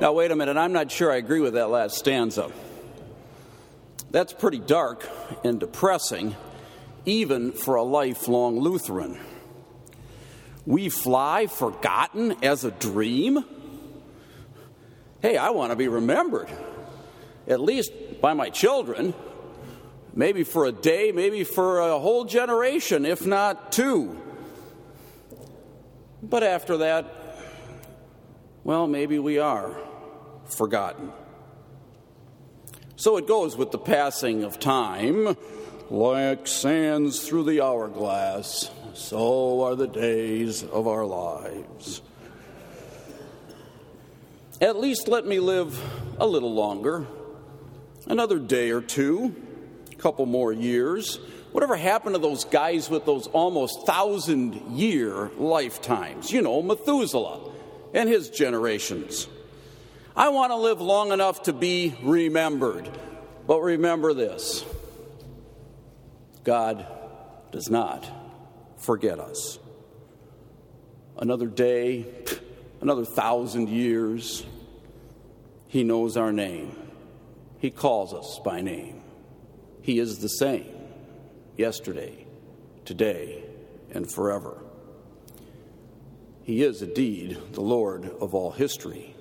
Now, wait a minute, I'm not sure I agree with that last stanza. That's pretty dark and depressing, even for a lifelong Lutheran. We fly forgotten as a dream? Hey, I want to be remembered, at least by my children, maybe for a day, maybe for a whole generation, if not two. But after that, well, maybe we are forgotten. So it goes with the passing of time. Like sands through the hourglass, so are the days of our lives. At least let me live a little longer, another day or two, a couple more years. Whatever happened to those guys with those almost thousand year lifetimes? You know, Methuselah and his generations. I want to live long enough to be remembered. But remember this God does not forget us. Another day, another thousand years, He knows our name. He calls us by name. He is the same yesterday, today, and forever. He is indeed the Lord of all history.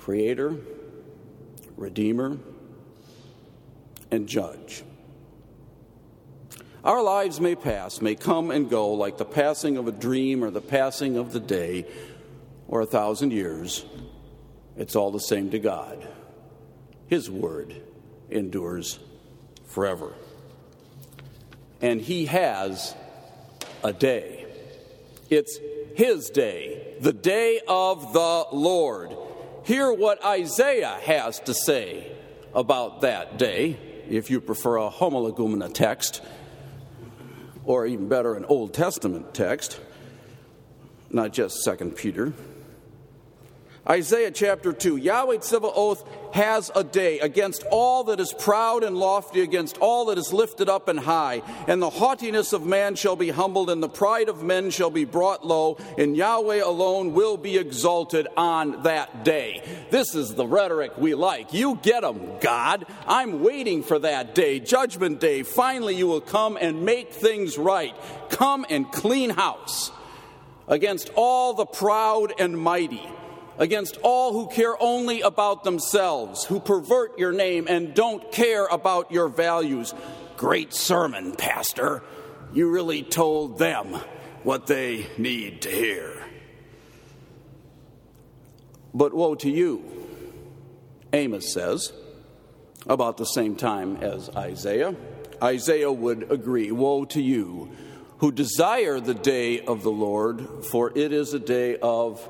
Creator, Redeemer, and Judge. Our lives may pass, may come and go like the passing of a dream or the passing of the day or a thousand years. It's all the same to God. His word endures forever. And He has a day. It's His day, the day of the Lord hear what Isaiah has to say about that day, if you prefer a homologoumena text, or even better, an Old Testament text, not just Second Peter. Isaiah chapter 2 Yahweh Tzivaoth has a day against all that is proud and lofty, against all that is lifted up and high. And the haughtiness of man shall be humbled, and the pride of men shall be brought low, and Yahweh alone will be exalted on that day. This is the rhetoric we like. You get them, God. I'm waiting for that day, Judgment Day. Finally, you will come and make things right. Come and clean house against all the proud and mighty against all who care only about themselves, who pervert your name and don't care about your values. Great sermon, Pastor. You really told them what they need to hear. But woe to you, Amos says, about the same time as Isaiah. Isaiah would agree Woe to you who desire the day of the Lord, for it is a day of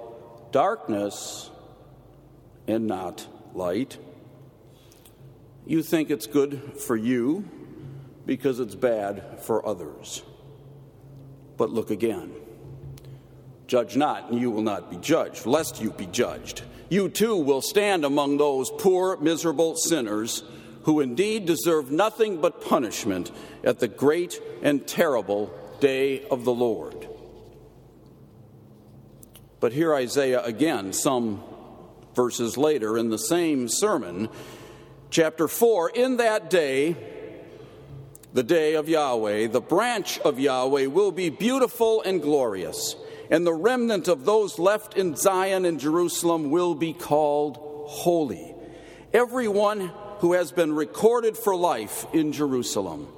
darkness and not light. You think it's good for you because it's bad for others. But look again. Judge not, and you will not be judged, lest you be judged. You too will stand among those poor, miserable sinners who indeed deserve nothing but punishment at the great and terrible day of the Lord. But here Isaiah again, some verses later in the same sermon, chapter 4 In that day, the day of Yahweh, the branch of Yahweh will be beautiful and glorious, and the remnant of those left in Zion and Jerusalem will be called holy. Everyone who has been recorded for life in Jerusalem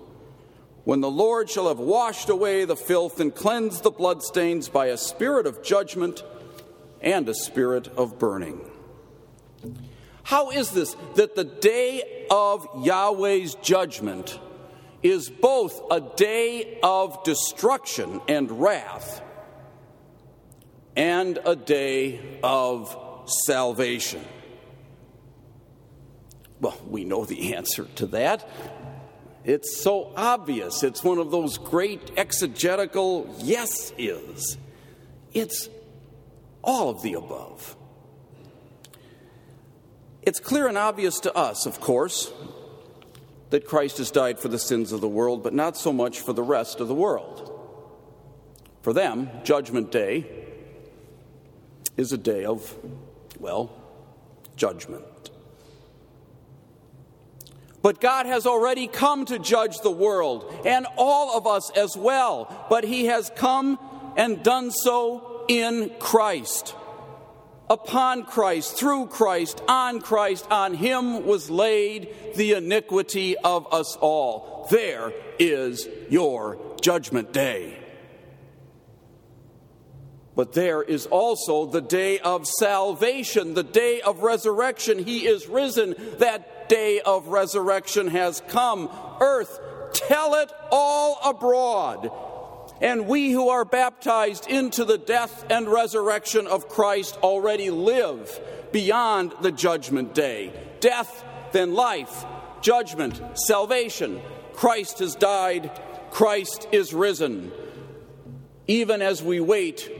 when the Lord shall have washed away the filth and cleansed the bloodstains by a spirit of judgment and a spirit of burning. How is this that the day of Yahweh's judgment is both a day of destruction and wrath and a day of salvation? Well, we know the answer to that. It's so obvious. It's one of those great exegetical yes is. It's all of the above. It's clear and obvious to us, of course, that Christ has died for the sins of the world, but not so much for the rest of the world. For them, Judgment Day is a day of, well, judgment. But God has already come to judge the world and all of us as well. But He has come and done so in Christ. Upon Christ, through Christ, on Christ, on Him was laid the iniquity of us all. There is your judgment day. But there is also the day of salvation, the day of resurrection. He is risen. That day of resurrection has come. Earth, tell it all abroad. And we who are baptized into the death and resurrection of Christ already live beyond the judgment day. Death, then life, judgment, salvation. Christ has died, Christ is risen. Even as we wait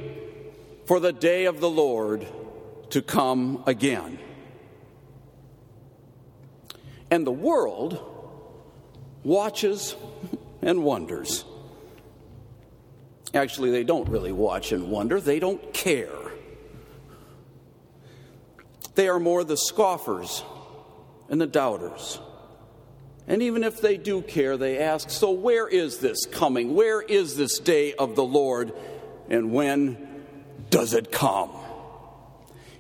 for the day of the Lord to come again. And the world watches and wonders. Actually, they don't really watch and wonder, they don't care. They are more the scoffers and the doubters. And even if they do care, they ask, So where is this coming? Where is this day of the Lord? And when does it come?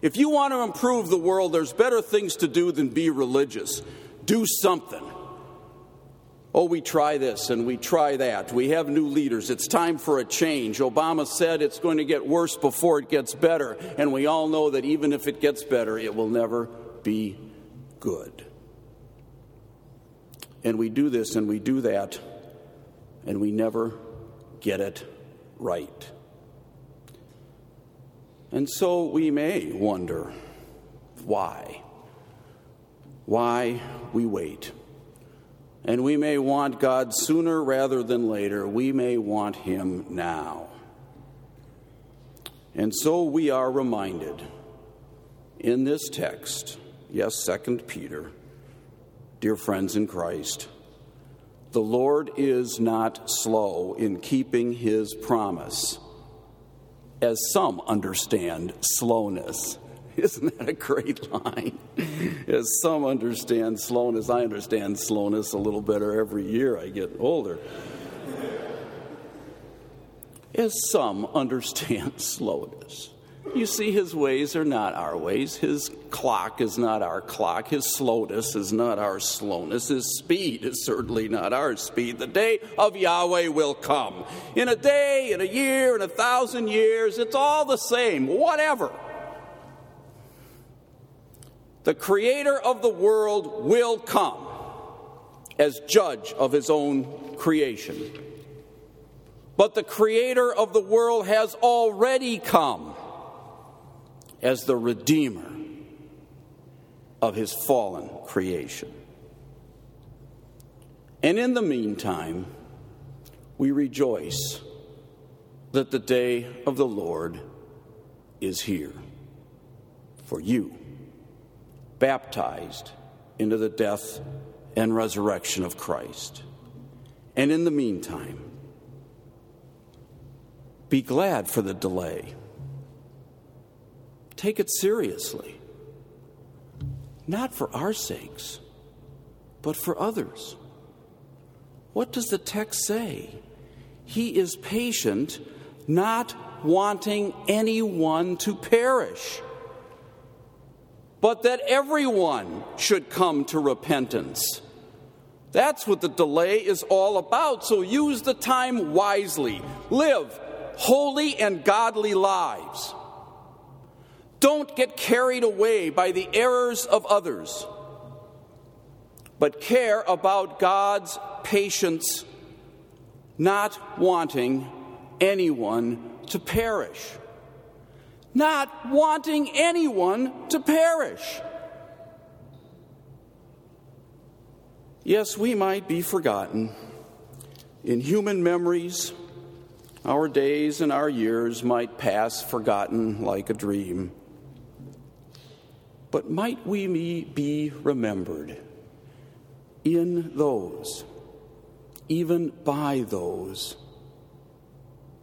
If you want to improve the world, there's better things to do than be religious. Do something. Oh, we try this and we try that. We have new leaders. It's time for a change. Obama said it's going to get worse before it gets better. And we all know that even if it gets better, it will never be good. And we do this and we do that, and we never get it right. And so we may wonder why. Why we wait. And we may want God sooner rather than later. We may want Him now. And so we are reminded in this text, yes, Second Peter, dear friends in Christ, the Lord is not slow in keeping His promise as some understand slowness. Isn't that a great line? As some understand slowness, I understand slowness a little better every year I get older. As some understand slowness. You see, his ways are not our ways. His clock is not our clock. His slowness is not our slowness. His speed is certainly not our speed. The day of Yahweh will come. In a day, in a year, in a thousand years, it's all the same, whatever. The creator of the world will come as judge of his own creation. But the creator of the world has already come as the Redeemer of his fallen creation. And in the meantime, we rejoice that the day of the Lord is here for you, baptized into the death and resurrection of Christ. And in the meantime, be glad for the delay take it seriously. Not for our sakes, but for others. What does the text say? He is patient, not wanting anyone to perish, but that everyone should come to repentance. That's what the delay is all about. So use the time wisely. Live holy and godly lives. Don't get carried away by the errors of others, but care about God's patience, not wanting anyone to perish. Not wanting anyone to perish. Yes, we might be forgotten. In human memories, our days and our years might pass forgotten like a dream. But might we be remembered in those, even by those,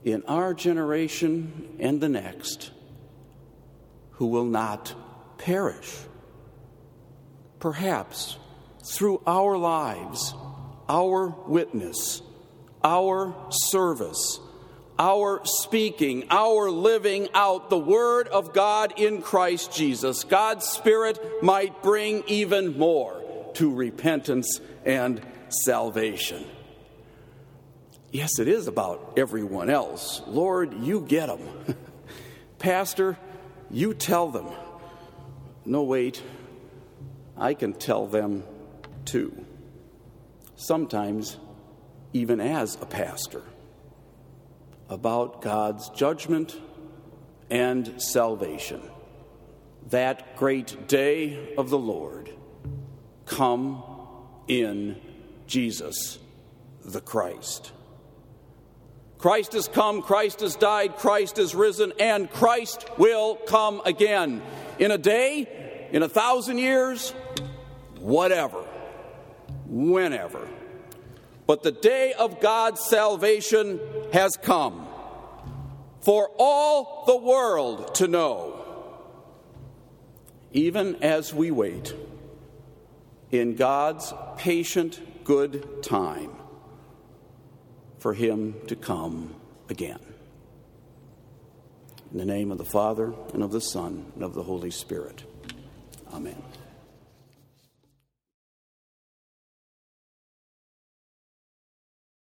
in our generation and the next, who will not perish, perhaps through our lives, our witness, our service, our speaking, our living out the Word of God in Christ Jesus, God's Spirit might bring even more to repentance and salvation. Yes, it is about everyone else. Lord, you get them. Pastor, you tell them. No, wait, I can tell them too. Sometimes, even as a pastor, about God's judgment and salvation. That great day of the Lord come in Jesus the Christ. Christ has come, Christ has died, Christ is risen, and Christ will come again. In a day, in a thousand years, whatever, whenever. But the day of God's salvation has come for all the world to know. Even as we wait in God's patient, good time for Him to come again. In the name of the Father, and of the Son, and of the Holy Spirit. Amen.